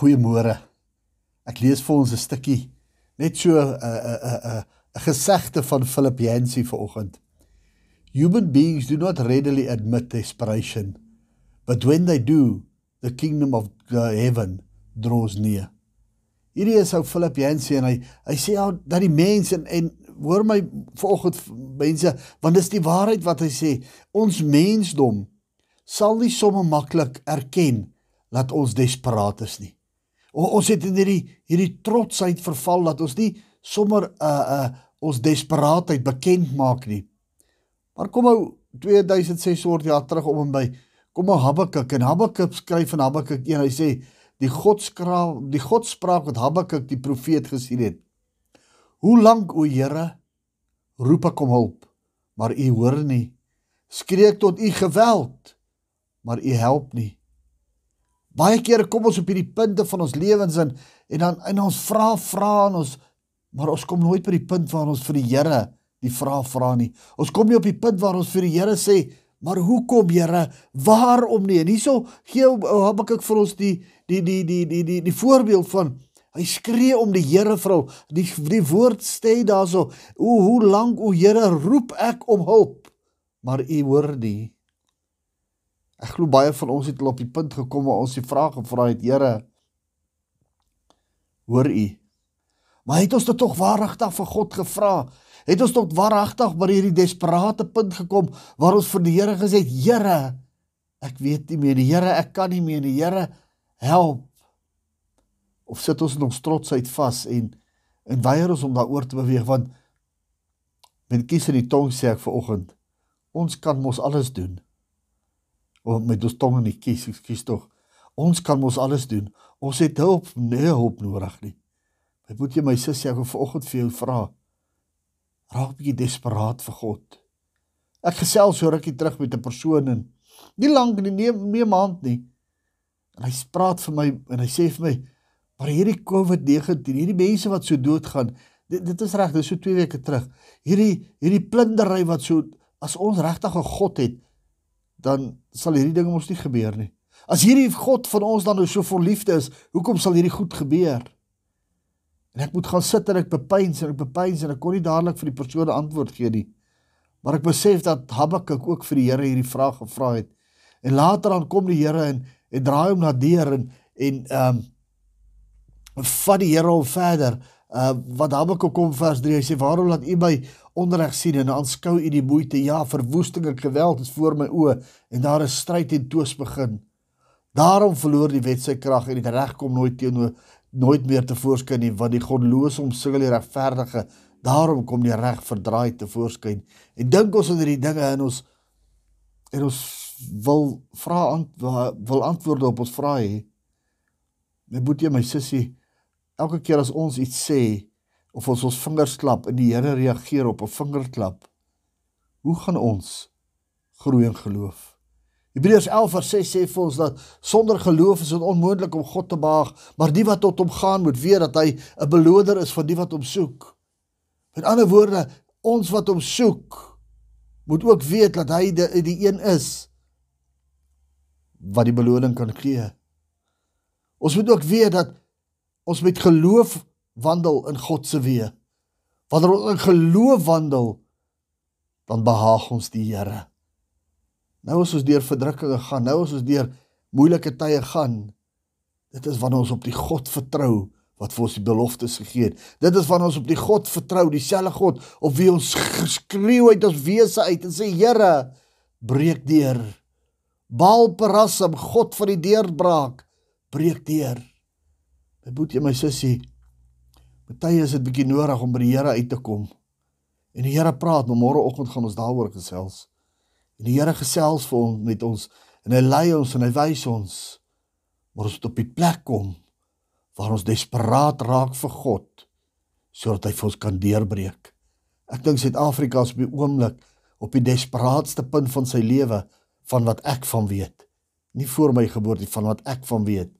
Goeiemôre. Ek lees vir ons 'n stukkie net so 'n 'n 'n 'n gesegde van Philip Yancey vanoggend. Human beings do not readily admit desperation, but when they do, the kingdom of heaven draws near. Hierdie is ou Philip Yancey en hy hy sê al dat die mense en en hoor my vanoggend mense, want dis die waarheid wat hy sê, ons mensdom sal nie sommer maklik erken dat ons desperaat is nie. O, ons het in hierdie hierdie trotsheid verval dat ons nie sommer uh uh ons desperaatheid bekend maak nie. Maar kom nou 2600 jaar terug om en by kom nou Habakuk en Habakuk skryf in Habakuk 1 hy sê die godskraal die godspraak wat Habakuk die profeet gesien het. Hoe lank o Here roep ek om hulp maar u hoor nie. Skreek tot u geweld maar u help nie. Baie kere kom ons op hierdie punte van ons lewens in en dan en ons vra vra en ons maar ons kom nooit by die punt waar ons vir die Here die vraag vra nie. Ons kom nie op die punt waar ons vir die Here sê, maar hoekom Here? Waarom nie? En hierso gee Habakuk vir ons die die die die die die die voorbeeld van hy skree om die Here vrou. Die die woord sê daarso, o hoe lank o Here roep ek om hulp, maar u hoor nie. Ek glo baie van ons het al op die punt gekom waar ons die vraag gevra het, Here, hoor U? Maar het ons dit tog waaragtig vir God gevra? Het ons tot waaragtig by hierdie desperate punt gekom waar ons vir die Here gesê het, Here, ek weet nie meer, die Here, ek kan nie meer, die Here, help. Of sit ons in ons trotsheid vas en en weier ons om daaroor te beweeg want met kies in die tong sê ek vanoggend, ons kan mos alles doen of met ons tong in die kies, kies tog. Ons kan mos alles doen. Ons het hulp, nee hulp nodig nie. Ek moet jy my sussie ek vanoggend vir jou vra. Raak bietjie desperaat vir God. Ek gesels so rukkie terug met 'n persoon en nie lank nie, nee, nee maand nie. En hy praat vir my en hy sê vir my, "Maar hierdie COVID-19, hierdie mense wat so doodgaan, dit dit is reg, dis so 2 weke terug. Hierdie hierdie plundery wat so as ons regtig 'n God het, dan sal hierdie dinge mos nie gebeur nie. As hierdie God van ons dan nou so vol liefde is, hoekom sal hierdie goed gebeur? En ek moet gaan sit en ek bepeins en ek bepeins en ek kon nie dadelik vir die persoon antwoord gee nie. Maar ek besef dat Habakuk ook vir die Here hierdie vraag gevra het. En later dan kom die Here en en draai hom na deur en en ehm um, vat die Here hom verder. Uh wat Habakuk kom vers 3 hy sê waarom laat u my onreg sien en aanskou u die moeite? Ja verwoesting en geweld is voor my oë en daar is stryd en twis begin. Daarom verloor die wet sy krag en die reg kom nooit teenoor nooit meer te voorskyn nie want die godlose omsingel die regverdige daarom kom die reg verdraai te voorskyn en dink ons oor hierdie dinge in ons en ons wil vra wil antwoorde op ons vrae my boetie my sussie elke keer as ons iets sê of ons ons vingers klap en die Here reageer op 'n vingerklap, hoe gaan ons groei in geloof? Hebreërs 11 vers 6 sê vir ons dat sonder geloof is dit onmoontlik om God te behaag, maar die wat tot hom gaan moet weet dat hy 'n beloder is van die wat hom soek. Met ander woorde, ons wat hom soek, moet ook weet dat hy die, die een is wat die beloning kan gee. Ons moet ook weet dat ons met geloof wandel in God se weë. Wanneer ons in geloof wandel, dan behaag ons die Here. Nou as ons deur verdrukkinge gaan, nou as ons deur moeilike tye gaan, dit is wanneer ons op die God vertrou wat vir ons die beloftes gegee het. Dit is wanneer ons op die God vertrou, dieselfde God op wie ons skreeu uit ons wese uit en sê Here, breek deur. Baal Perassim, God van die deurbraak, breek deur. My boetie, my sussie, baie is dit bietjie nodig om by die Here uit te kom. En die Here praat, maar môreoggend gaan ons daaroor gesels. En die Here gesels vir ons met ons en hy lei ons en hy wys ons waar ons op die plek kom waar ons desperaat raak vir God sodat hy vir ons kan deurbreek. Ek dink Suid-Afrika is op die oomblik op die desperaatste punt van sy lewe van wat ek van weet. Nie voor my geboorte van wat ek van weet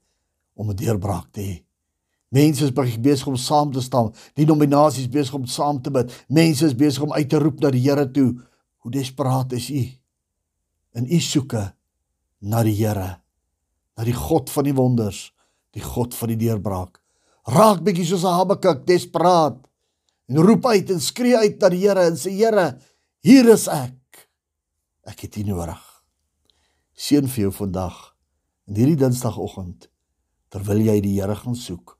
om 'n deurbraak te hê. Mense is besig om saam te staan. Die nominasies besig om saam te bid. Mense is besig om uit te roep na die Here toe. Hoe desperaat is u? In u soeke na die Here, na die God van die wonders, die God van die deurbraak. Raak bietjie soos Habakuk desperaat en roep uit en skree uit na die Here en sê Here, hier is ek. Ek het U nodig. Seën vir jou vandag in hierdie Dinsdagoggend terwyl jy die Here gaan soek